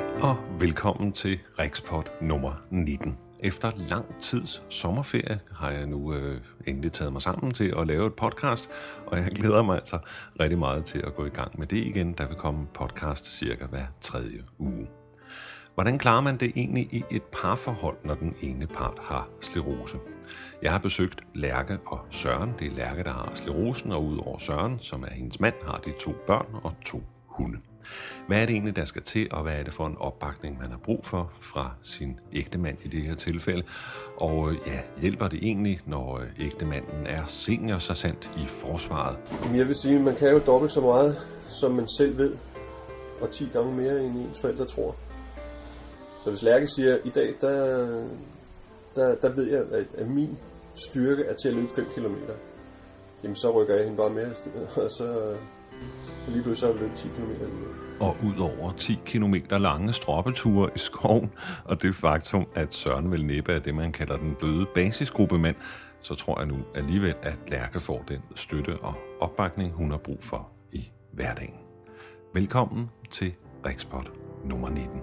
Hej og velkommen til Rikspot nummer 19. Efter lang tids sommerferie har jeg nu øh, endelig taget mig sammen til at lave et podcast, og jeg glæder mig altså rigtig meget til at gå i gang med det igen. Der vil komme podcast cirka hver tredje uge. Hvordan klarer man det egentlig i et parforhold, når den ene part har sklerose? Jeg har besøgt Lærke og Søren. Det er Lærke, der har sklerosen, og udover Søren, som er hendes mand, har de to børn og to hunde. Hvad er det egentlig, der skal til, og hvad er det for en opbakning, man har brug for fra sin ægtemand i det her tilfælde? Og øh, ja, hjælper det egentlig, når øh, ægtemanden er senior så sandt i forsvaret? Jeg vil sige, at man kan jo dobbelt så meget, som man selv ved, og 10 gange mere, end ens forældre tror. Så hvis Lærke siger, at i dag, der, der, der ved jeg, at, at min styrke er til at løbe 5 km, jamen så rykker jeg hende bare mere og så lige pludselig så løbet 10 km. Og udover 10 km lange stroppeture i skoven, og det faktum, at Søren vil næppe af det, man kalder den bløde basisgruppemand, så tror jeg nu alligevel, at Lærke får den støtte og opbakning, hun har brug for i hverdagen. Velkommen til Rikspot nummer 19.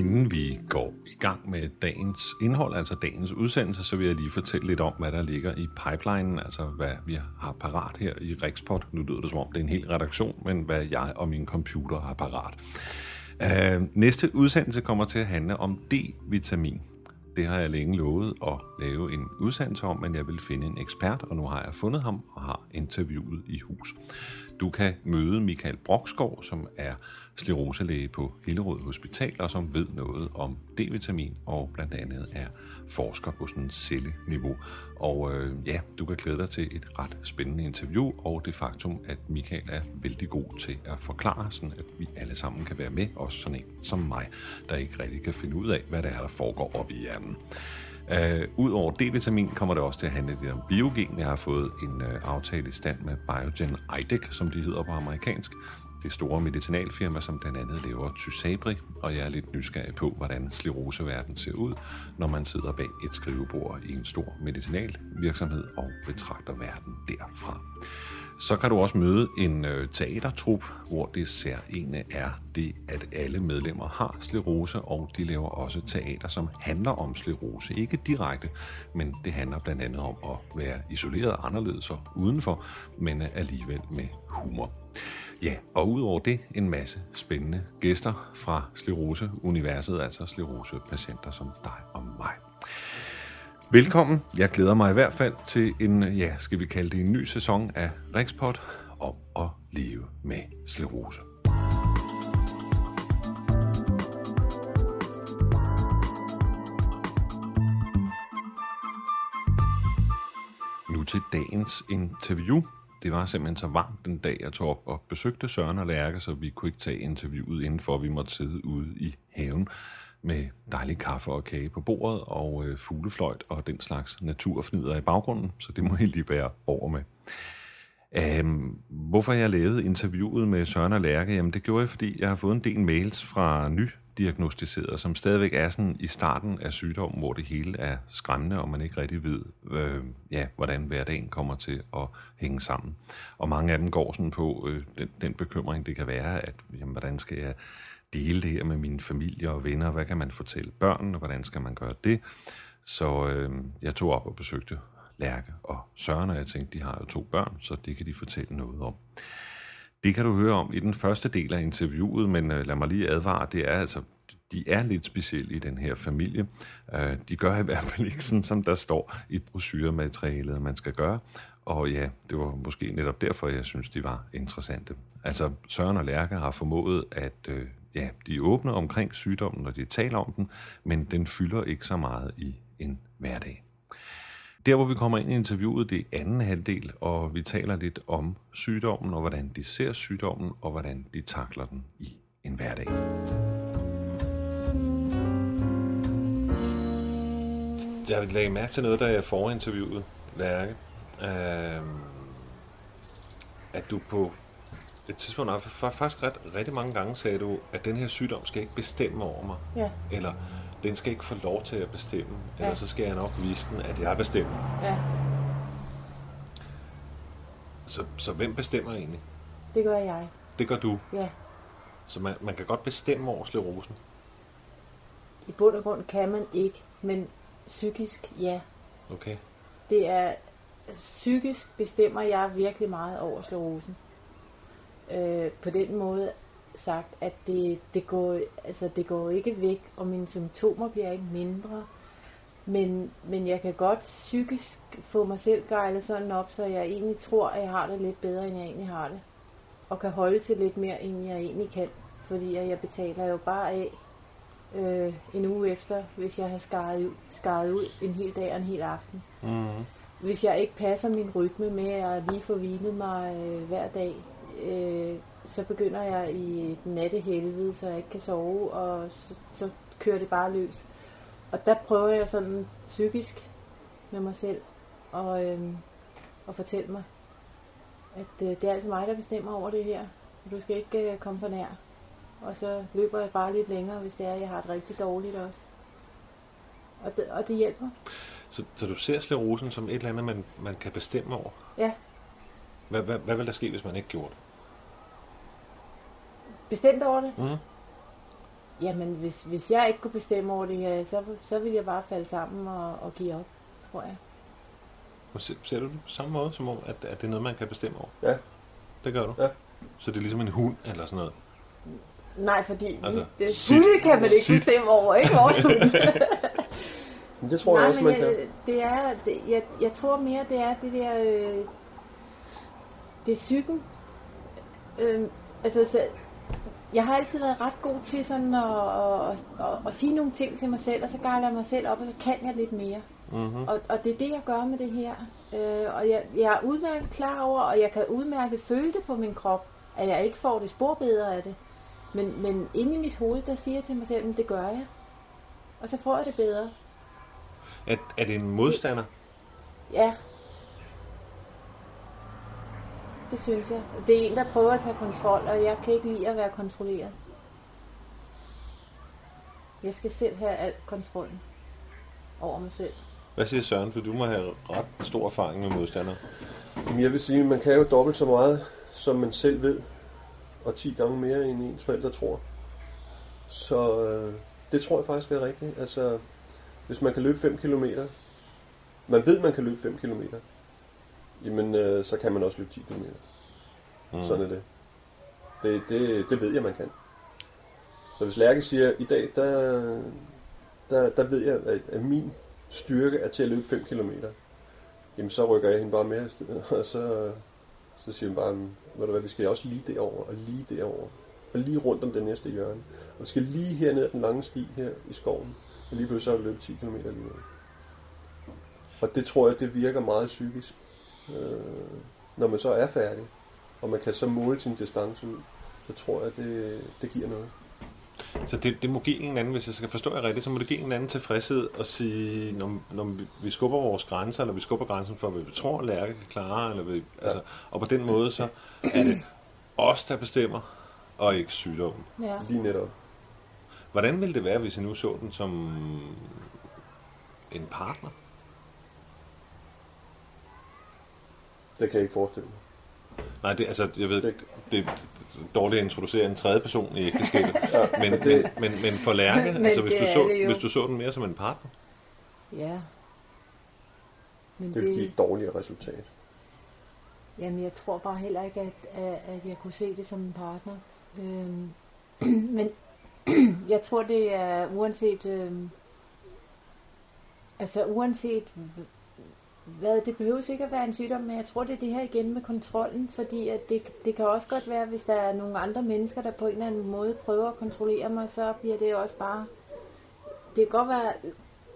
Inden vi går i gang med dagens indhold, altså dagens udsendelse, så vil jeg lige fortælle lidt om, hvad der ligger i pipelinen, altså hvad vi har parat her i Rikspot. Nu lyder det som om, det er en hel redaktion, men hvad jeg og min computer har parat. Uh, næste udsendelse kommer til at handle om D-vitamin. Det har jeg længe lovet at lave en udsendelse om, men jeg vil finde en ekspert, og nu har jeg fundet ham og har interviewet i hus. Du kan møde Michael Brokskov, som er skleroselæge på Hillerød Hospital, og som ved noget om D-vitamin, og blandt andet er forsker på sådan celleniveau. Og øh, ja, du kan glæde dig til et ret spændende interview, og det faktum, at Michael er vældig god til at forklare, sådan at vi alle sammen kan være med, også sådan en som mig, der ikke rigtig kan finde ud af, hvad det er, der foregår op i hjernen. Uh, Udover D-vitamin kommer det også til at handle lidt om biogen. Jeg har fået en uh, aftale i stand med Biogen Idec, som de hedder på amerikansk. Det store medicinalfirma, som blandt andet laver Tysabri, og jeg er lidt nysgerrig på, hvordan skleroseverden ser ud, når man sidder bag et skrivebord i en stor medicinal virksomhed og betragter verden derfra. Så kan du også møde en øh, teatertrup, hvor det særlige er det, at alle medlemmer har sklerose, og de laver også teater, som handler om sklerose. Ikke direkte, men det handler blandt andet om at være isoleret anderledes og udenfor, men alligevel med humor. Ja, og udover det en masse spændende gæster fra Slerose-universet, altså Slerose-patienter som dig og mig. Velkommen. Jeg glæder mig i hvert fald til en, ja, skal vi kalde det en ny sæson af Rikspot om at leve med sklerose. Nu til dagens interview. Det var simpelthen så varmt den dag, jeg tog op og besøgte Søren og Lærke, så vi kunne ikke tage interviewet indenfor. Vi måtte sidde ude i haven med dejlig kaffe og kage på bordet og øh, fuglefløjt og den slags naturfnider i baggrunden, så det må I lige bære over med. Um, hvorfor jeg lavede interviewet med Søren og Lærke? Jamen det gjorde jeg, fordi jeg har fået en del mails fra ny diagnostiseret, som stadigvæk er sådan i starten af sygdommen, hvor det hele er skræmmende, og man ikke rigtig ved, øh, ja, hvordan hverdagen kommer til at hænge sammen. Og mange af dem går sådan på øh, den, den bekymring, det kan være, at jamen, hvordan skal jeg dele det her med min familie og venner? Hvad kan man fortælle børnene? Hvordan skal man gøre det? Så øh, jeg tog op og besøgte Lærke og Søren, og jeg tænkte, de har jo to børn, så det kan de fortælle noget om. Det kan du høre om i den første del af interviewet, men øh, lad mig lige advare, det er altså, de er lidt specielle i den her familie. Øh, de gør i hvert fald ikke sådan, som der står i brochurematerialet, man skal gøre. Og ja, det var måske netop derfor, jeg synes, de var interessante. Altså, Søren og Lærke har formået at øh, ja, de er åbne omkring sygdommen, når de taler om den, men den fylder ikke så meget i en hverdag. Der, hvor vi kommer ind i interviewet, det er anden halvdel, og vi taler lidt om sygdommen, og hvordan de ser sygdommen, og hvordan de takler den i en hverdag. Jeg lagde mærke til noget, da jeg forinterviewede Lærke. Øh, at du på et tidspunkt, faktisk ret, rigtig mange gange sagde du, at den her sygdom skal ikke bestemme over mig. Ja. Eller den skal ikke få lov til at bestemme, Ja. eller så skal jeg nok vise den, at jeg bestemmer. Ja, Så, så hvem bestemmer egentlig? det gør jeg. Det gør du. Ja. Så man, man kan godt bestemme over sklerosen. I bund og grund kan man ikke, men psykisk, ja. Okay. Det er psykisk bestemmer jeg virkelig meget over sklerosen. Øh, på den måde sagt, at det, det, går, altså det går ikke væk, og mine symptomer bliver ikke mindre. Men, men jeg kan godt psykisk få mig selv gejlet sådan op, så jeg egentlig tror, at jeg har det lidt bedre, end jeg egentlig har det. Og kan holde til lidt mere, end jeg egentlig kan. Fordi jeg betaler jo bare af øh, en uge efter, hvis jeg har skaret ud, skaret ud en hel dag og en hel aften Mm-hmm. hvis jeg ikke passer min rytme med at lige få hvilet mig øh, hver dag, øh, så begynder jeg i et nattehelvede, så jeg ikke kan sove, og så, så kører det bare løs. Og der prøver jeg sådan psykisk med mig selv og, øh, at fortælle mig, at øh, det er altså mig, der bestemmer over det her. Du skal ikke øh, komme for nær. Og så løber jeg bare lidt længere, hvis det er, at jeg har det rigtig dårligt også. Og det, og det hjælper. Så, så du ser sklerosen som et eller andet, man, man kan bestemme over? Ja. Hvad, hvad, hvad vil der ske, hvis man ikke gjorde det? Bestemt over det? Mm. Jamen, hvis, hvis jeg ikke kunne bestemme over det her, så, så ville jeg bare falde sammen og, og give op, tror jeg. Og Ser, ser du det på samme måde, som om, at, at det er noget, man kan bestemme over? Ja. Det gør du? Ja. Så det er ligesom en hund eller sådan noget? Nej, fordi Altså, det sit- kan man ikke sit- bestemme over, ikke vores hund. Det tror jeg Nej, også, men man kan. jeg, det er, det, jeg, jeg tror mere, det er det der, øh, det er psyken. Øh, altså, så, jeg har altid været ret god til sådan at, at, at, at, sige nogle ting til mig selv, og så gejler jeg mig selv op, og så kan jeg lidt mere. Mm-hmm. Og, og det er det, jeg gør med det her. Øh, og jeg, jeg er udmærket klar over, og jeg kan udmærket føle det på min krop, at jeg ikke får det spor bedre af det. Men, men inde i mit hoved, der siger jeg til mig selv, at det gør jeg. Og så får jeg det bedre. Er, er det en modstander? Ja. Det synes jeg. Det er en, der prøver at tage kontrol, og jeg kan ikke lide at være kontrolleret. Jeg skal selv have alt kontrollen over mig selv. Hvad siger Søren? For du må have ret stor erfaring med modstandere. Jamen, jeg vil sige, at man kan jo dobbelt så meget, som man selv ved, og 10 gange mere, end ens forældre tror. Så øh, det tror jeg faktisk er rigtigt. Altså, hvis man kan løbe 5 km, man ved, man kan løbe 5 km, jamen, øh, så kan man også løbe 10 km. Mm. Sådan er det. Det, det. det ved jeg, man kan. Så hvis Lærke siger, i dag, der, der, der ved jeg, at, at min styrke er til at løbe 5 km, jamen så rykker jeg hende bare med, og så, så siger hun bare, ved du hvad, vi skal også lige derover og lige derover og lige rundt om det næste hjørne. Og vi skal lige herned ad den lange sti her i skoven, og lige pludselig så løbet 10 km alligevel. Og det tror jeg, det virker meget psykisk, øh, når man så er færdig, og man kan så måle sin distance ud, så tror jeg, det, det giver noget. Så det, det må give en eller anden, hvis jeg skal forstå jer rigtigt, så må det give en eller anden tilfredshed at sige, når, når vi- vi skubber vores grænser, eller vi skubber grænsen for, hvad vi tror, Lærke kan klare, eller vi, ja. altså, og på den måde, så er det os, der bestemmer, og ikke sygdommen. Ja. Lige netop. Hvordan ville det være, hvis I nu så den som en partner? Det kan jeg ikke forestille mig. Nej, det, altså, jeg ved, Det- det, er dårligt at introducere en tredje person i ægteskabet, men, men, det- men, men for Lærke, Men altså, hvis, det du så, hvis du så den mere som en partner, Ja. Men Det vil give et dårligere resultat. Jamen, jeg tror bare heller ikke, at, at, at jeg kunne se det som en partner. Øhm, men jeg tror, det er uanset... Øhm, altså, uanset hvad, det behøver ikke at være en sygdom, men jeg tror, det er det her igen med kontrollen, fordi at det, det kan også godt være, hvis der er nogle andre mennesker, der på en eller anden måde prøver at kontrollere mig, så bliver det også bare... Det kan godt være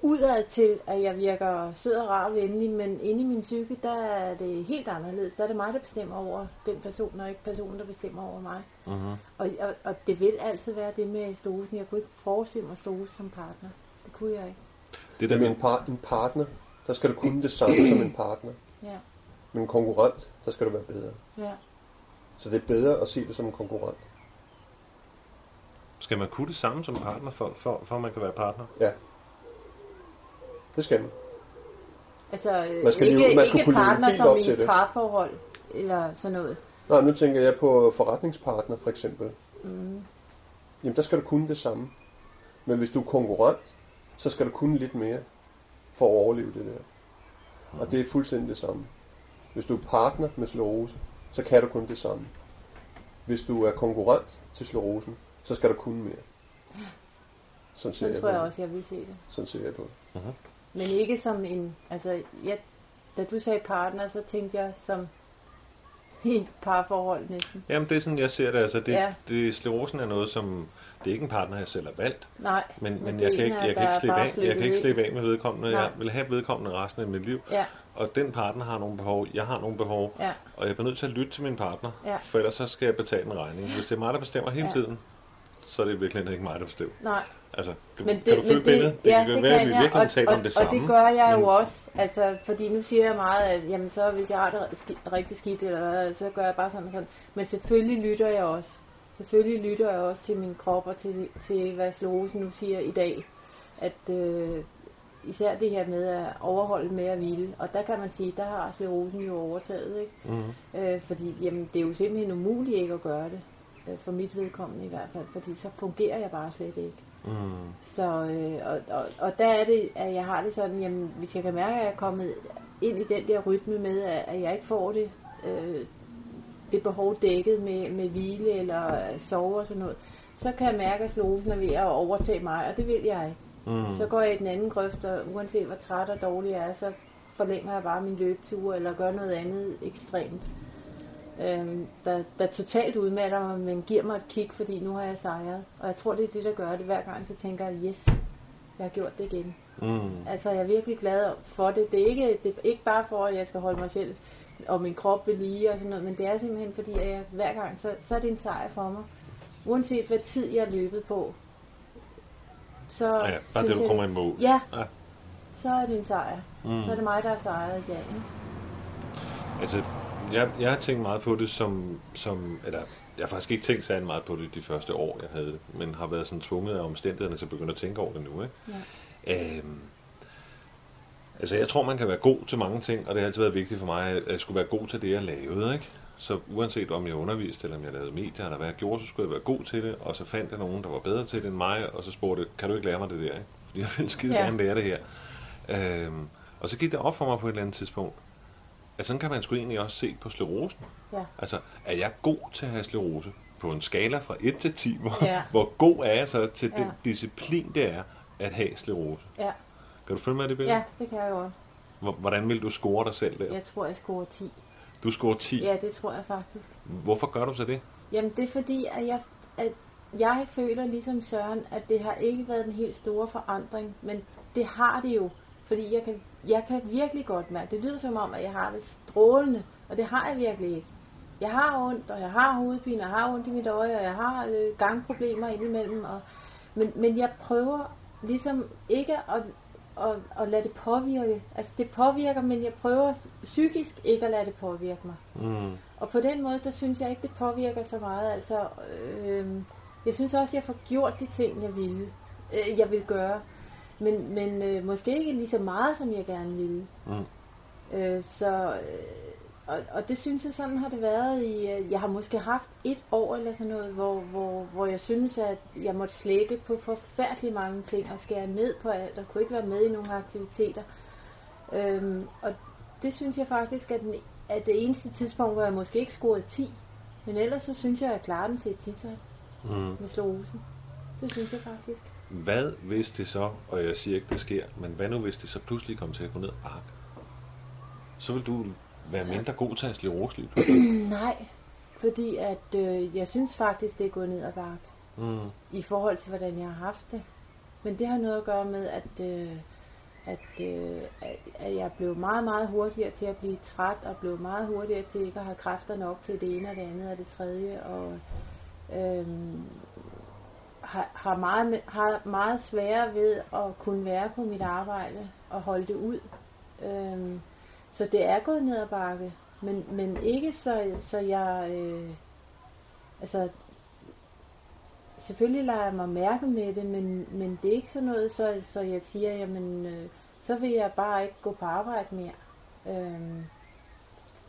udad til, at jeg virker sød og rar og venlig, men inde i min psyke, der er det helt anderledes. Der er det mig, der bestemmer over den person, og ikke personen, der bestemmer over mig. uh-huh. Og, og, og det vil altid være det med stosen. Jeg kunne ikke forestille mig stose som partner. Det kunne jeg ikke. det der Men en, par, en partner, der skal du kunne det samme som en partner. Ja, Men en konkurrent, der skal du være bedre. ja. Så det er bedre at se det som en konkurrent. Skal man kunne det samme som partner, for, for, for at man kan være partner? Ja. Det skal man. Altså, Man skal ikke, leve- man skal ikke kunne partner som i et det. parforhold, eller sådan noget. Nej, nu tænker jeg på forretningspartner for eksempel. Mm. Jamen, der skal du kunne det samme. Men hvis du er konkurrent, så skal du kunne lidt mere for at overleve det der. Og det er fuldstændig det samme. Hvis du er partner med sklerose, så kan du kun det samme. Hvis du er konkurrent til sklerosen, så skal du kunne mere. Sådan ser Sådan jeg tror jeg også, jeg vil se det. Sådan ser jeg på det. Men ikke som en, altså, jeg, da du sagde partner, så tænkte jeg som i parforhold næsten. Jamen, det er sådan, jeg ser det. Altså, det, ja. Det, sklerosen er noget, som... Det er ikke en partner, jeg selv har valgt, Nej, men, men jeg kan ikke, jeg kan ikke slippe af, jeg kan ikke slippe af med vedkommende. Jeg Nej. vil have vedkommende resten af mit liv. Ja, Og den partner har nogle behov, jeg har nogle behov, ja, og jeg bliver nødt til at lytte til min partner, Ja. for ellers så skal jeg betale en regning. Hvis det er mig, der bestemmer hele Ja. tiden, så er det virkelig ikke mig, der bestemmer. nej. Altså, kan, Men kan det, du følge billedet? det, ja, kan det være, kan at vi jeg, virkelig og, taler og, om det og samme. det gør jeg men- jo også, altså, fordi nu siger jeg meget, at jamen, så hvis jeg har det rigtig skidt, eller, så gør jeg bare sådan og sådan. Men selvfølgelig lytter jeg også. Selvfølgelig lytter jeg også til min krop og til, til hvad Slåsen nu siger i dag. At øh, især det her med at overholde med at hvile. Og der kan man sige, der har sklerosen jo overtaget. Ikke? Mhm. Øh, fordi jamen, det er jo simpelthen umuligt ikke at gøre det. Øh, for mit vedkommende i hvert fald. Fordi så fungerer jeg bare slet ikke. Mm. Så, øh, og, og, og der er det, at jeg har det sådan, jamen, hvis jeg kan mærke, at jeg er kommet ind i den der rytme med, at, at jeg ikke får det, øh, det behov dækket med, med hvile eller sove og sådan noget, så kan jeg mærke, at slofen er ved at overtage mig, og det vil jeg ikke. Mm. Så går jeg i den anden grøft, og uanset hvor træt og dårlig jeg er, så forlænger jeg bare min løbetur, eller gør noget andet ekstremt. Øhm, der, der totalt udmatter mig, men giver mig et kick, fordi nu har jeg sejret. Og jeg tror, det er det, der gør det. Hver gang så tænker jeg, yes, jeg har gjort det igen. Mm. Altså, jeg er virkelig glad for det. Det er ikke, det er ikke bare for, at jeg skal holde mig selv og min krop ved lige og sådan noget, men det er simpelthen fordi, at jeg hver gang, så, så er det en sejr for mig. Uanset hvad tid jeg er løbet på, så Ja, bare synes det, du kommer i mål. Ja, Ja. så er det en sejr. Mm. Så er det mig, der har sejret i dag. Ikke? Altså, jeg, jeg har tænkt meget på det som, som, eller jeg har faktisk ikke tænkt særlig meget på det de første år, jeg havde det, men har været sådan tvunget af omstændighederne til at begynde at tænke over det nu. Ikke? Ja. Øhm, altså, jeg tror, man kan være god til mange ting, og det har altid været vigtigt for mig, at jeg skulle være god til det, jeg lavede. Ikke? Så uanset om jeg underviste, eller om jeg lavede medier, eller hvad jeg gjorde, så skulle jeg være god til det, og så fandt jeg nogen, der var bedre til det end mig, og så spurgte kan du ikke lære mig det der? Ikke? Fordi jeg vil skide Ja. gerne lære det her. Øhm, og så gik det op for mig på et eller andet tidspunkt, at sådan kan man sgu egentlig også se på sklerosen. Ja. Altså, er jeg god til at have sklerose? På en skala fra 1 til 10, hvor, Ja. hvor god er jeg så til den Ja. disciplin, det er at have sklerose? Ja. Kan du følge med i det billede? ja, det kan jeg. Hvor- Hvordan vil du score dig selv der? Jeg tror, jeg scorer 10. Du scorer 10. Ja, det tror jeg faktisk. Hvorfor gør du så det? Jamen, det er fordi, at jeg, at jeg føler ligesom Søren, at det har ikke været den helt store forandring, men det har det jo. Fordi jeg kan, jeg kan virkelig godt mærke, det lyder som om, at jeg har det strålende, og det har jeg virkelig ikke. Jeg har ondt, og jeg har hovedpine, og jeg har ondt i mit øje, og jeg har øh, gangproblemer indimellem. Og, men, men jeg prøver ligesom ikke at, at, at lade det påvirke. Altså det påvirker, men jeg prøver psykisk ikke at lade det påvirke mig. Mm. Og på den måde, der synes jeg ikke, det påvirker så meget. Altså, øh, jeg synes også, jeg får gjort de ting, jeg ville, øh, jeg vil gøre. Men, men øh, måske ikke lige så meget, som jeg gerne ville. Mm. Øh, så, øh, og, og det synes jeg, sådan har det været i, øh, jeg har måske haft et år eller sådan noget, hvor, hvor, hvor jeg synes, at jeg måtte slække på forfærdelig mange ting og skære ned på alt, og kunne ikke være med i nogle aktiviteter. Øhm, og det synes jeg faktisk er, den, er det eneste tidspunkt, hvor jeg måske ikke scorede 10. Men ellers så synes jeg, at jeg klarer den til et 10 Mm. med slåsen. Det synes jeg faktisk. Hvad hvis det så, og jeg siger ikke, det sker, men hvad nu hvis det så pludselig kommer til at gå ned ad bakke? Så vil du være mindre god til at lige pludselig. Nej, fordi at øh, jeg synes faktisk, det er gået ned ad bakke. Mm. i forhold til, hvordan jeg har haft det. Men det har noget at gøre med, at, øh, at, øh, at jeg blev meget, meget hurtigere til at blive træt, og blev meget hurtigere til ikke at have kræfter nok til det ene og det andet og det tredje, og øh, har, har, meget, har meget sværere ved at kunne være på mit arbejde og holde det ud. Øhm, så det er gået ned ad bakke, men, men ikke så, så jeg... Øh, altså, selvfølgelig lader jeg mig mærke med det, men, men det er ikke sådan noget, så, så jeg siger, jamen, øh, så vil jeg bare ikke gå på arbejde mere. Øhm,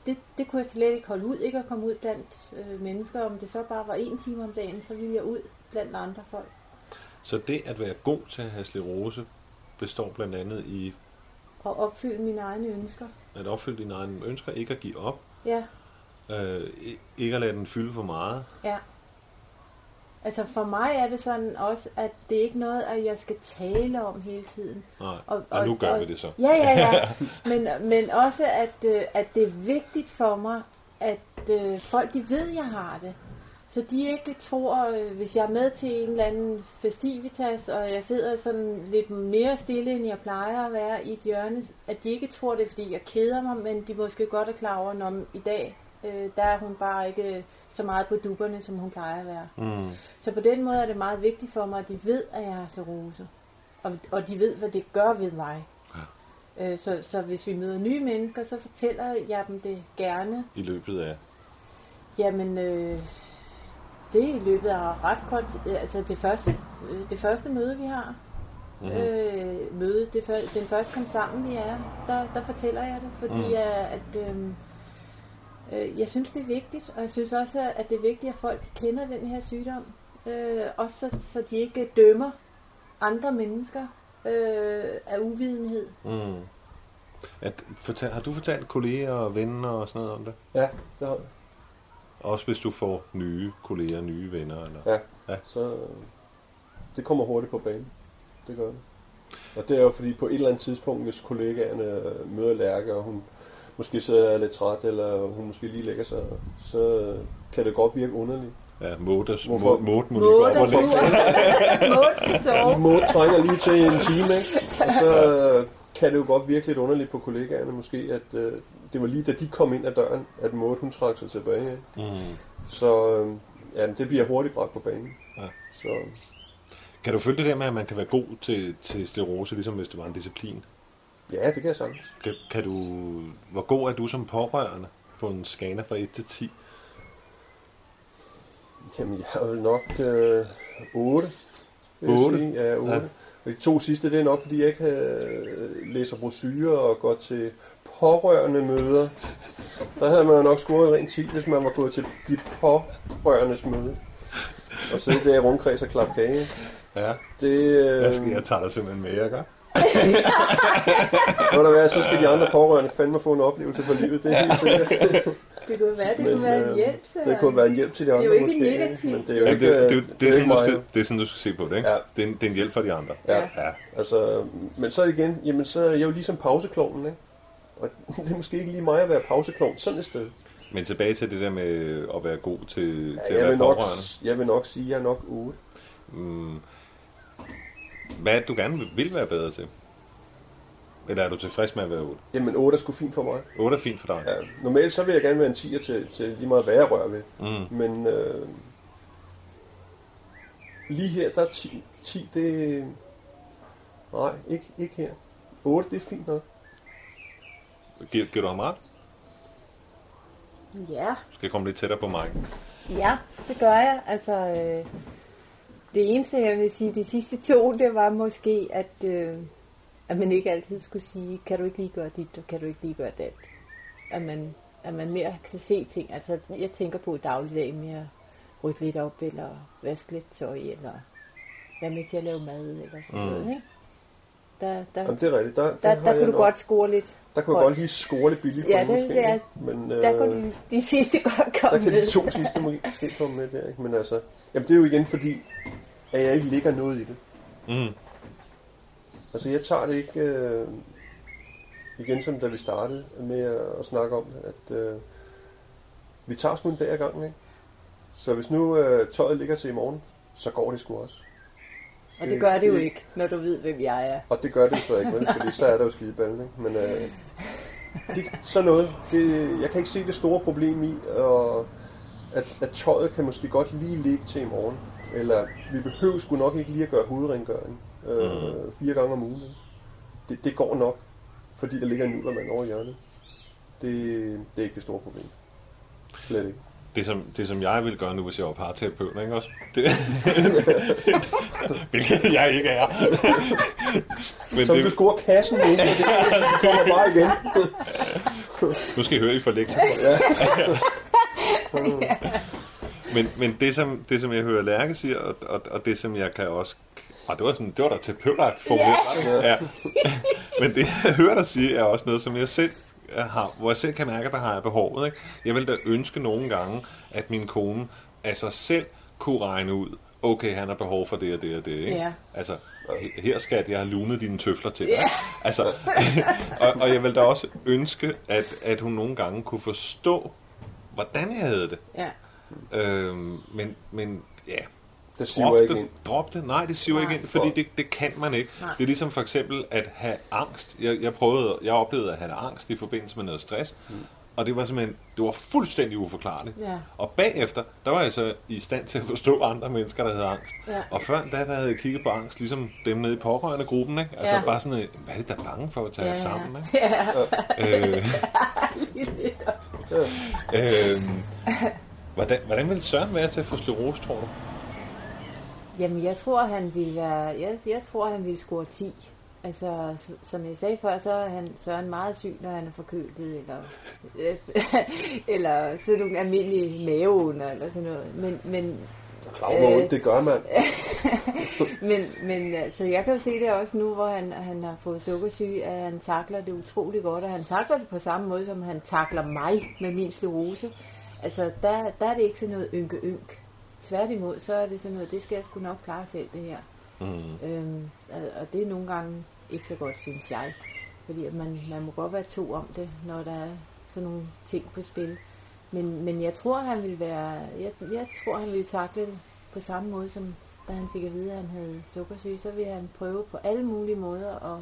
det, det kunne jeg slet ikke holde ud, ikke at komme ud blandt øh, mennesker. Om det så bare var en time om dagen, så ville jeg ud blandt andre folk. Så det at være god til at have sklerose består blandt andet i Og opfylde mine egne ønsker. at opfylde dine egne ønsker, ikke at give op, Ja, øh, ikke at lade den fylde for meget. ja. Altså for mig er det sådan også, at det er ikke noget, at jeg skal tale om hele tiden. Nej, Og- og, og, nu gør og- vi det så. Ja, ja, ja. Men, men også, at, øh, at det er vigtigt for mig, at øh, folk de ved, at jeg har det. Så de ikke tror, øh, hvis jeg er med til en eller anden festivitas, og jeg sidder sådan lidt mere stille, end jeg plejer at være i et hjørne, at de ikke tror det, er, fordi jeg keder mig, men de måske godt er klar over, at i dag, øh, der er hun bare ikke så meget på dupperne, som hun plejer at være. Mm. Så på den måde er det meget vigtigt for mig, at de ved, at jeg har sklerose. Og, og de ved, hvad det gør ved mig. Ja. Øh, så, så hvis vi møder nye mennesker, så fortæller jeg dem det gerne. I løbet af... Jamen, øh, det er i løbet af ret kort øh, Altså det første, øh, det første møde, vi har. Mhm. Mm-hmm. Øh, møde, det den første kom sammen, vi er, der, der fortæller jeg det, fordi Mm. at, at øh, jeg synes, det er vigtigt, og jeg synes også, at det er vigtigt, at folk kender den her sygdom. Øh, også så, så de ikke dømmer andre mennesker øh, af uvidenhed. Mm. At, fortal, har du fortalt kolleger og venner og sådan noget om det? Ja, det har jeg. Også hvis du får nye kolleger, nye venner? Eller? Ja. Ja. Så øh, det kommer hurtigt på banen. Det gør det. Og det er jo fordi på et eller andet tidspunkt, hvis kollegaerne øh, møder Lærke, og hun måske så er lidt træt, eller hun måske lige lægger sig, så kan det godt virke underligt. Ja, Mådes, Hvorfor? Må, lige Måde gå op og lægge. Måde skal sove. Måde trænger lige til en time, ikke? Og så øh, kan det jo godt virke lidt underligt på kollegaerne måske, at øh, det var lige da de kom ind ad døren, at Maud hun trak sig tilbage. Ikke? Mm. Så øh, ja, det bliver hurtigt bragt på banen. Ja. Så Kan du følge det der med, at man kan være god til, til sklerose, ligesom hvis det var en disciplin? Ja, det kan jeg sagtens. Kan, kan du, hvor god er du som pårørende på en skala fra 1 til 10? Jamen, jeg er jo nok øh, 8. vil jeg Otte? Sige. Ja, 8. Ja. Ja. Og de to sidste, det er nok, fordi jeg ikke øh, læser brosyrer og går til pårørende møder. Der havde man jo nok scoret rent 10, hvis man var gået til de pårørendes møde. Og sidde der i rundkreds og klappe kage. Ja, Det, øh, jeg, skal, jeg tager dig simpelthen med, jeg gør. Må der være, så skal de andre pårørende fandme få en oplevelse for livet. Det er helt sikkert. Det kunne være, det Men, kunne være en øh, hjælp til Det kunne være en hjælp til de er andre jo ikke måske. negativt. Men det er jo Ja, ikke, det, det, øh, det, det, er sådan, du skal, det er sådan, du skal se på det, ikke? Ja. Det, er en, det er en hjælp for de andre. Ja. ja. Altså, men så igen, jamen så er jeg jo ligesom pauseklovnen, ikke? Og det er måske ikke lige mig at være pauseklovn sådan et sted. Men tilbage til det der med at være god til, til Ja, at jeg, være vil nok, pårørende. jeg vil nok sige, at jeg er nok 8. Mm. Hvad er det, du gerne vil- vil være bedre til? Eller er du tilfreds med at være 8? Jamen 8 er sgu fint for mig. 8 er fint for dig. Ja, normalt så vil jeg gerne være en 10'er til, til lige meget hvad jeg rører ved. Mm. Men øh, lige her, der er 10. 10 det... Nej, ikke, ikke her. 8, det er fint nok. Giver, giver du ham ret? Ja, Du skal komme lidt tættere på mig. ja, det gør jeg. Altså, øh, det eneste, jeg vil sige, de sidste to, det var måske, at, øh, at man ikke altid skulle sige, kan du ikke lige gøre dit, og kan du ikke lige gøre det. At man, at man mere kan se ting. Altså, jeg tænker på dagligdagen med at rydde lidt op, eller vaske lidt tøj, eller være med til at lave mad, eller sådan Mm. noget, ikke? Der, der, Jamen det er rigtigt. Der, der, der, der kunne du nok- godt score lidt. Der kunne jeg højt. godt lige score lidt billigt Ja, det- måske. det er-? Men, Der øh, kunne de, de sidste godt Der komme kan med. de to sidste måske komme med der, ikke? Men altså, jamen det er jo igen fordi, at jeg ikke ligger noget i det. Mm. Altså jeg tager det ikke, øh, igen som da vi startede med at, at snakke om det, at øh, vi tager sgu en dag ad gangen, ikke? Så hvis nu øh, tøjet ligger til i morgen, så går det sgu også. Og det gør det jo ikke, når du ved, hvem jeg er. Og det gør det jo så ikke, vel? fordi så er der jo skideballen, ikke? Men øh, det, sådan noget, det, jeg kan ikke se det store problem i, og at, at tøjet kan måske godt lige ligge til i morgen. Eller vi behøver sgu nok ikke lige at gøre hovedrengøring øh, Mhm. fire gange om ugen. Det, det går nok, fordi der ligger en nullermand over hjørnet. Det, det er ikke det store problem. Slet ikke. det som, det, som jeg vil gøre nu, hvis jeg var parterapeut, ikke også? Det, hvilket jeg ikke er. Men Som det, du scorer kassen med, det kommer bare igen. nu skal I høre, I får lektier men, men det, som, det, som jeg hører Lærke siger, og, og, og det, som jeg kan også... Og det var, sådan, det var da terapeutagt formuleret. Ja. ja. men det, jeg hører dig sige, er også noget, som jeg selv har, hvor jeg selv kan mærke, at der har jeg behovet. Ikke? Jeg vil da ønske nogle gange, at min kone af sig selv kunne regne ud, okay, han har behov for det og det og det. Ikke? Ja. Altså, her skat, jeg har lunet dine tøfler til dig. Ja. Altså, og, og jeg vil da også ønske, at, at hun nogle gange kunne forstå, hvordan jeg havde det. Ja. Øhm, men, men ja, det siver drop ikke det, ind. Drop det. Nej, det siver Nej. ikke ind, fordi det, det kan man ikke. Nej. Det er ligesom for eksempel at have angst. Jeg, jeg, prøvede, jeg oplevede at have angst i forbindelse med noget stress. Mm. Og det var simpelthen, det var fuldstændig uforklarligt. Ja. Og bagefter, der var jeg så i stand til at forstå andre mennesker, der havde angst. Ja. Og før da, der havde jeg kigget på angst, ligesom dem nede i pårørende gruppen, ikke? Altså ja. bare sådan, hvad er det, der er bange for at tage ja, ja. sammen, ikke? Ja. Øh, øh, hvordan, hvordan vil Søren være til at få sklerose, tror du? Jamen, jeg tror, han ville være, jeg, jeg tror, han ville score 10. Altså, som jeg sagde før, så er han Søren meget syg, når han er forkøltet, eller, eller sådan nogle almindelige maveunder, eller sådan noget. Men, men Klar, øh, det gør man. men, men altså, jeg kan jo se det også nu, hvor han, han har fået sukkersyge, at han takler det utrolig godt, og han takler det på samme måde, som han takler mig med min sklerose. Altså, der, der er det ikke sådan noget ynke-ynk. Tværtimod, så er det sådan noget, det skal jeg sgu nok klare selv, det her. Mm. Øhm, og det er nogle gange ikke så godt, synes jeg. Fordi at man, man må godt være to om det, når der er sådan nogle ting på spil. Men, men jeg tror, han vil være, jeg, jeg tror, han vil takle det på samme måde, som da han fik at vide, at han havde sukkersyge. Så vil han prøve på alle mulige måder at,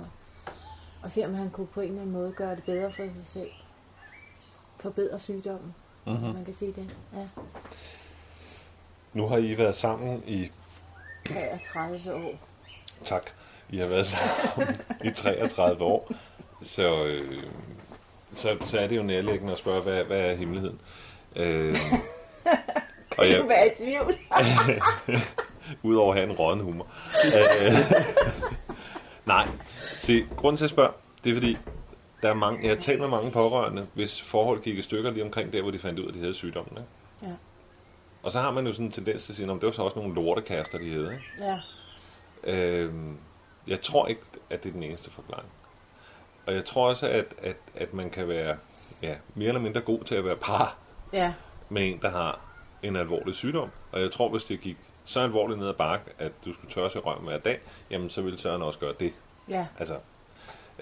at se, om han kunne på en eller anden måde gøre det bedre for sig selv. Forbedre sygdommen, mm-hmm. man kan sige det. Ja. Nu har I været sammen i 33 år. Tak. I har været sammen i 33 år. Så, øh, så, så er det jo nærliggende at spørge, hvad, hvad er hemmeligheden? Øh, kan og jeg, du være i tvivl? Udover at have en rådden humor. øh, nej, se, grunden til at spørge, det er fordi, der er mange, jeg talt med mange pårørende, hvis forhold gik i stykker lige omkring der, hvor de fandt ud af, at de havde sygdommen. Ikke? Ja. Og så har man jo sådan en tendens til at sige, at det var så også nogle lortekaster, de havde. Ikke? Ja. Øhm, jeg tror ikke, at det er den eneste forklaring. Og jeg tror også, at, at, at man kan være ja, mere eller mindre god til at være par ja. med en, der har en alvorlig sygdom. Og jeg tror, hvis det gik så alvorligt ned ad bakke, at du skulle tørre sig røven hver dag, jamen så ville Søren også gøre det. Ja. Altså,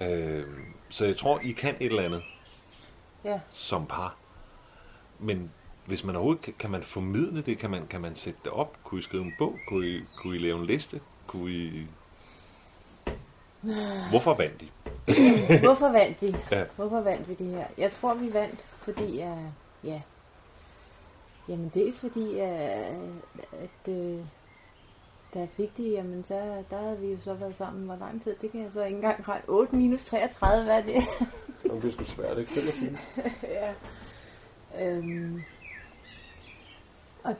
øh, så jeg tror, I kan et eller andet ja. som par. Men hvis man overhovedet kan, kan man formidle det, kan man, kan man sætte det op? Kunne I skrive en bog? Kunne I, kunne I lave en liste? Kunne I... Hvorfor vandt I? Hvorfor vandt vi? Ja. Hvorfor vandt vi det her? Jeg tror, vi vandt, fordi at, ja, jamen dels fordi, at, at øh, da jeg fik det, jamen så, der havde vi jo så været sammen hvor lang tid. Det kan jeg så ikke engang regne. 8 minus 33, hvad er det? Jamen, det er sgu svært, ikke? 25. ja. Øhm, og,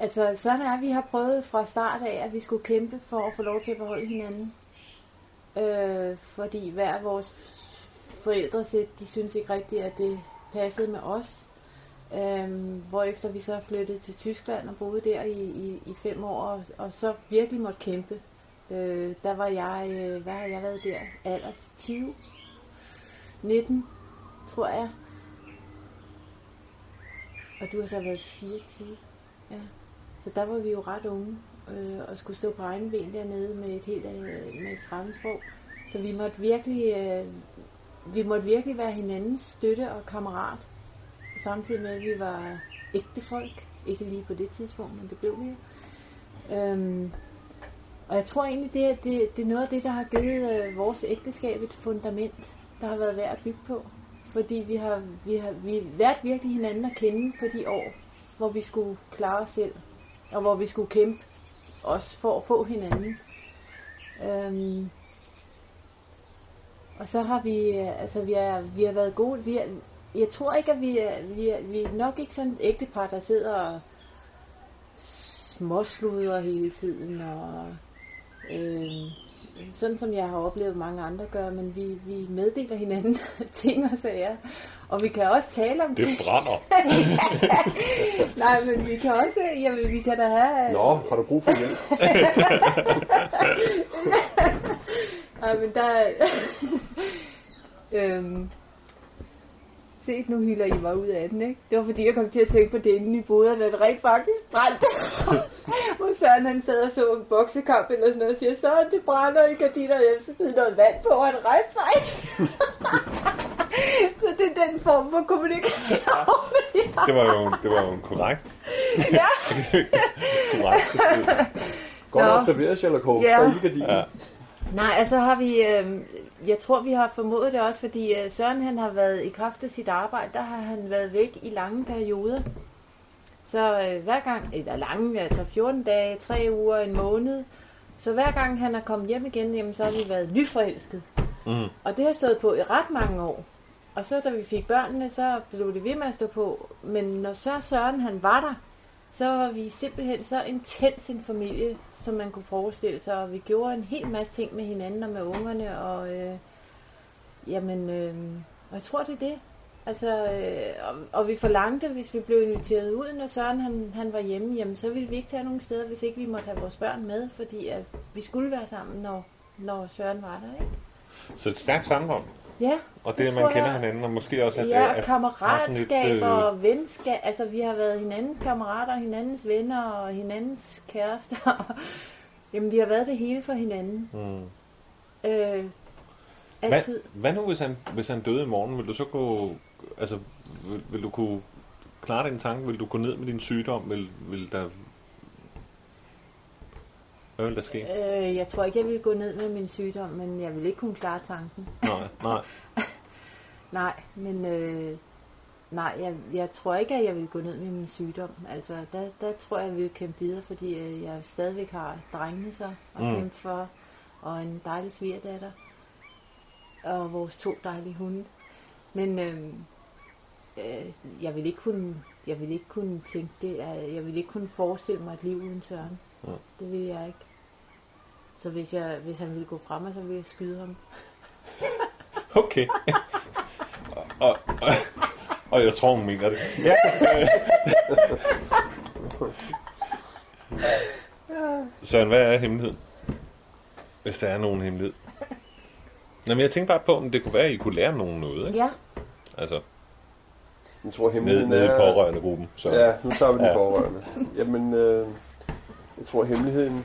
altså, sådan er, at vi har prøvet fra start af, at vi skulle kæmpe for at få lov til at beholde hinanden. Øh, fordi hver af vores forældre, de synes ikke rigtigt, at det passede med os. Øhm, hvorefter vi så flyttede til Tyskland og boede der i, i, i fem år, og, og så virkelig måtte kæmpe. Øh, der var jeg, øh, hvad har jeg været der? Alders 20? 19, tror jeg. Og du har så været 24. Ja. Så der var vi jo ret unge øh, og skulle stå på egen ben dernede med et helt øh, med et fremmedsprog. Så vi måtte virkelig øh, vi måtte virkelig være hinandens støtte og kammerat. Samtidig med, at vi var ægte folk. Ikke lige på det tidspunkt, men det blev vi øhm, Og jeg tror egentlig, det, det, det er noget af det, der har givet øh, vores ægteskab et fundament, der har været værd at bygge på. Fordi vi har, vi har vi lært virkelig hinanden at kende på de år, hvor vi skulle klare os selv, og hvor vi skulle kæmpe os for at få hinanden. Øhm, og så har vi, øh, altså vi, er, vi har været gode, vi er, jeg tror ikke, at vi er, vi er, vi er nok ikke sådan et ægtepar, der sidder og småsluder hele tiden, og øh, sådan som jeg har oplevet mange andre gør, men vi, vi meddeler hinanden ting og sager. Og vi kan også tale om Det brænder. Nej, men vi kan også, jamen, vi kan da have... Nå, har du brug for hjælp? Nej, men der er... øhm, se, nu hylder I mig ud af den, ikke? Det var fordi, jeg kom til at tænke på det inde i boden, da det rent faktisk brændte. Hvor Søren han sad og så en boksekamp eller sådan noget, og siger, så det brænder i gardiner, og jeg smider noget vand på, og han rejste sig. så det er den form for kommunikation. Det var jo, det var jo en korrekt, ja. korrekt. Godt Nå. observeret, Sherlock Holmes. Ja. Der er. Ja. Nej, altså har vi, øh, jeg tror vi har formået det også, fordi øh, Søren han har været i kraft af sit arbejde, der har han været væk i lange perioder. Så øh, hver gang, eller lange, altså 14 dage, 3 uger, en måned, så hver gang han er kommet hjem igen, jamen, så har vi været nyforelsket. Mm. Og det har stået på i ret mange år. Og så da vi fik børnene, så blev det ved med at stå på. Men når så Søren han var der, så var vi simpelthen så intens en familie, som man kunne forestille sig. Og vi gjorde en hel masse ting med hinanden og med ungerne. Og øh, jamen, øh, og jeg tror det er det. Altså, øh, og, og vi forlangte, hvis vi blev inviteret ud, når Søren han, han var hjemme, jamen, så ville vi ikke tage nogen steder, hvis ikke vi måtte have vores børn med, fordi at vi skulle være sammen, når, når Søren var der, ikke? Så et stærkt sammenhold. Ja, Og det, Det at man kender jeg. hinanden, og måske også, at, ja, at, og kammeratskab øh, og venskab. Altså, vi har været hinandens kammerater, hinandens venner og hinandens kærester. Jamen, vi har været det hele for hinanden. Mm. Øh, Hvad, altid. hvad nu, hvis han, hvis han døde i morgen? Vil du så gå... Altså, vil, vil du kunne klare den tanke? Vil du gå ned med din sygdom? Vil, vil der... Hvad vil der ske? Øh, jeg tror ikke, jeg vil gå ned med min sygdom, men jeg vil ikke kunne klare tanken. Nej, nej. Nej, men øh, nej, jeg, jeg tror ikke, at jeg vil gå ned med min sygdom. Altså, der, der tror jeg, jeg vil kæmpe videre, fordi øh, jeg stadigvæk har drengene så at Mm. mm. kæmpe for, og en dejlig svigerdatter, og vores to dejlige hunde. Men øh, øh, jeg vil ikke kunne, jeg vil ikke kunne tænke det, jeg vil ikke kunne forestille mig et liv uden Søren. Ja. Det vil jeg ikke. Så hvis, jeg, hvis han ville gå frem, så ville jeg skyde ham. Okay. og, og, og, og jeg tror, hun mener det. Ja. Søren, hvad er hemmeligheden? Hvis der er nogen hemmelighed. Nå, men jeg tænkte bare på, om det kunne være, at I kunne lære nogen noget. Ikke? Ja, Altså, Jeg tror, nede, hemmeligheden nede i er... pårørende gruppen. Så. Ja, nu tager vi de Ja. ja. pårørende. Jamen, øh, jeg tror hemmeligheden,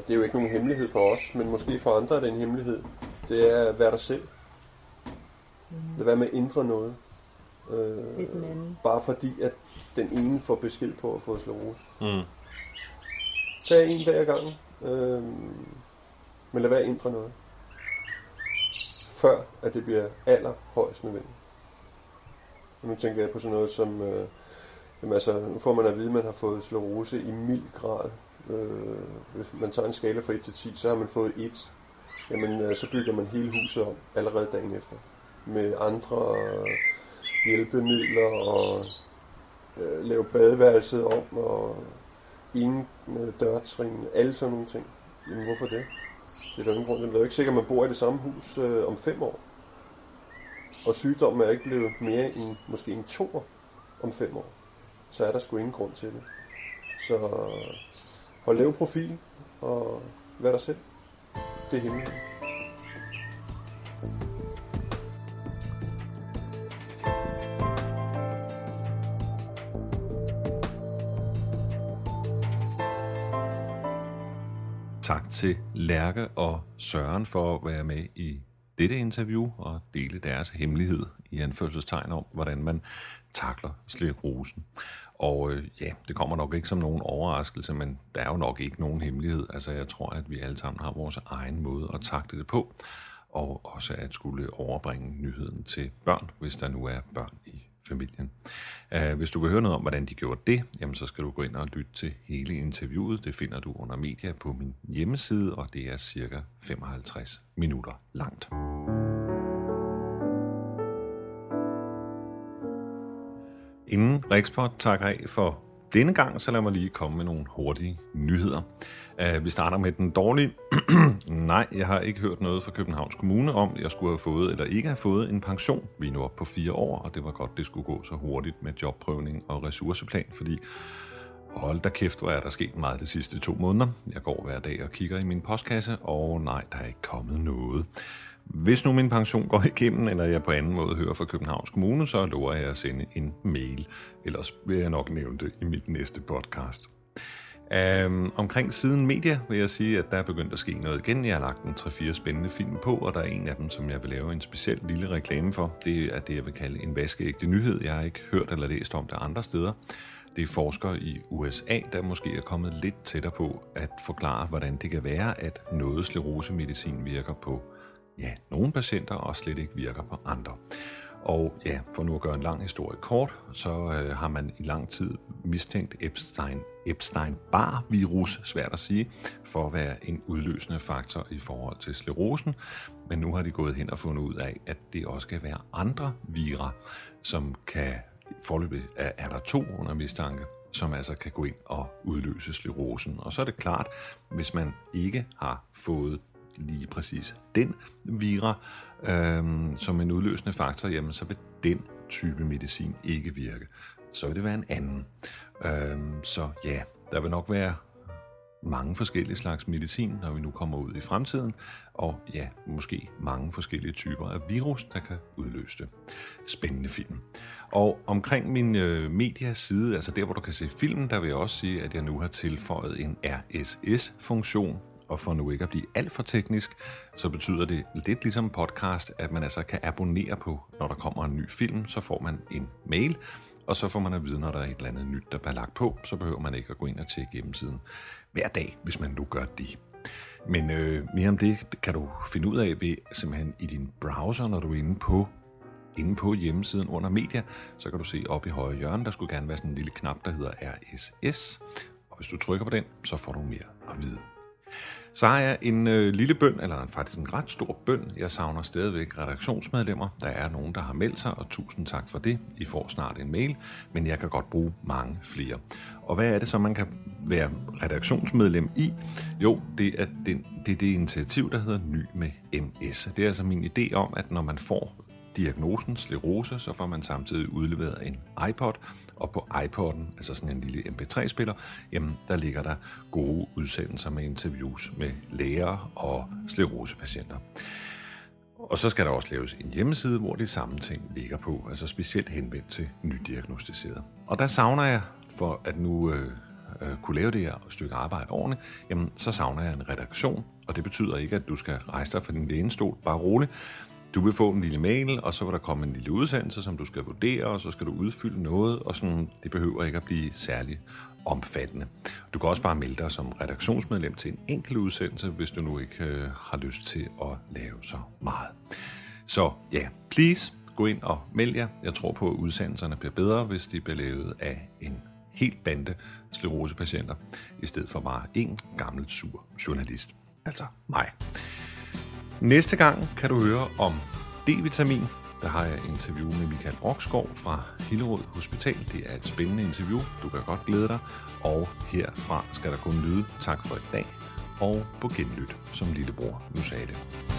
og det er jo ikke nogen hemmelighed for os, men måske for andre er det en hemmelighed, det er at være dig selv. Lad være med at ændre noget. Øh, ved den anden. bare fordi, at den ene får besked på at få sklerose. Mm. Tag en hver gang, øh, men lad være at ændre noget. Før at det bliver allerhøjst nødvendigt. Nu tænker jeg på sådan noget som, øh, jamen altså, nu får man at vide, at man har fået sklerose i mild grad. Øh, hvis man tager en skala fra 1 til 10, så har man fået 1. Jamen, øh, så bygger man hele huset om allerede dagen efter. Med andre øh, hjælpemidler og øh, lave badeværelset om og ingen øh, dørtrin, alle sådan nogle ting. Jamen hvorfor det? Det er der ingen grund til. Det er jo ikke sikkert, at man bor i det samme hus øh, om fem år. Og sygdommen er ikke blevet mere end måske en to om fem år. Så er der sgu ingen grund til det. Så hold lave profil og være dig selv. Det er hemmeligt. Tak til Lærke og Søren for at være med i dette interview og dele deres hemmelighed i anførselstegn om, hvordan man takler sklerosen. Og øh, ja, det kommer nok ikke som nogen overraskelse, men der er jo nok ikke nogen hemmelighed. Altså jeg tror, at vi alle sammen har vores egen måde at takle det på, og også at skulle overbringe nyheden til børn, hvis der nu er børn i familien. Uh, hvis du vil høre noget om, hvordan de gjorde det, jamen så skal du gå ind og lytte til hele interviewet. Det finder du under media på min hjemmeside, og det er cirka 55 minutter langt. Inden Rikspot takker af for denne gang, så lad mig lige komme med nogle hurtige nyheder. Uh, vi starter med den dårlige. Nej, jeg har ikke hørt noget fra Københavns Kommune om, at jeg skulle have fået eller ikke have fået en pension. Vi er nu oppe på fire år, og det var godt, det skulle gå så hurtigt med jobprøvning og ressourceplan, fordi hold da kæft, hvor er der sket meget de sidste to måneder. Jeg går hver dag og kigger i min postkasse, og nej, der er ikke kommet noget. Hvis nu min pension går igennem, eller jeg på anden måde hører fra Københavns Kommune, så lover jeg at sende en mail. Ellers vil jeg nok nævne det i mit næste podcast. Um, omkring siden media vil jeg sige, at der er begyndt at ske noget igen. Jeg har lagt en 3-4 spændende film på, og der er en af dem, som jeg vil lave en speciel lille reklame for. Det er det, jeg vil kalde en vaskeægte nyhed. Jeg har ikke hørt eller læst om det andre steder. Det er forskere i USA, der måske er kommet lidt tættere på at forklare, hvordan det kan være, at noget sklerosemedicin virker på ja, nogle patienter og slet ikke virker på andre. Og ja, for nu at gøre en lang historie kort, så øh, har man i lang tid mistænkt Epstein, Epstein-Barr-virus, svært at sige, for at være en udløsende faktor i forhold til sklerosen. Men nu har de gået hen og fundet ud af, at det også kan være andre vira, som kan, forløbet er, er der to under mistanke, som altså kan gå ind og udløse sklerosen. Og så er det klart, hvis man ikke har fået lige præcis den vira øhm, som en udløsende faktor, jamen så vil den type medicin ikke virke. Så vil det være en anden. Øhm, så ja, der vil nok være mange forskellige slags medicin, når vi nu kommer ud i fremtiden, og ja, måske mange forskellige typer af virus, der kan udløse det. Spændende film. Og omkring min øh, mediaside, altså der, hvor du kan se filmen, der vil jeg også sige, at jeg nu har tilføjet en RSS-funktion, og for nu ikke at blive alt for teknisk, så betyder det lidt ligesom podcast, at man altså kan abonnere på, når der kommer en ny film, så får man en mail, og så får man at vide, når der er et eller andet nyt, der er lagt på, så behøver man ikke at gå ind og tjekke hjemmesiden hver dag, hvis man nu gør det. Men øh, mere om det kan du finde ud af ved simpelthen i din browser, når du er inde på inde på hjemmesiden under media, så kan du se op i højre hjørne, der skulle gerne være sådan en lille knap, der hedder RSS. Og hvis du trykker på den, så får du mere at vide. Så har jeg en øh, lille bøn, eller en, faktisk en ret stor bøn. Jeg savner stadigvæk redaktionsmedlemmer. Der er nogen, der har meldt sig, og tusind tak for det. I får snart en mail, men jeg kan godt bruge mange flere. Og hvad er det så, man kan være redaktionsmedlem i? Jo, det er, det, det er det initiativ, der hedder Ny med MS. Det er altså min idé om, at når man får diagnosen sklerose, så får man samtidig udleveret en iPod, og på iPod'en, altså sådan en lille MP3-spiller, jamen der ligger der gode udsendelser med interviews med læger og sklerosepatienter. Og så skal der også laves en hjemmeside, hvor de samme ting ligger på, altså specielt henvendt til nydiagnostiseret. Og der savner jeg, for at nu øh, øh, kunne lave det her stykke arbejde ordentligt, jamen så savner jeg en redaktion, og det betyder ikke, at du skal rejse dig fra din lænestol, bare roligt. Du vil få en lille mail, og så vil der komme en lille udsendelse, som du skal vurdere, og så skal du udfylde noget, og sådan, det behøver ikke at blive særlig omfattende. Du kan også bare melde dig som redaktionsmedlem til en enkelt udsendelse, hvis du nu ikke øh, har lyst til at lave så meget. Så ja, please, gå ind og meld jer. Jeg tror på, at udsendelserne bliver bedre, hvis de bliver lavet af en helt bande sklerosepatienter, i stedet for bare en gammel sur journalist. Altså mig. Næste gang kan du høre om D-vitamin. Der har jeg interview med Michael Roksgaard fra Hillerød Hospital. Det er et spændende interview. Du kan godt glæde dig. Og herfra skal der kun lyde tak for i dag. Og på genlyt, som lillebror nu sagde det.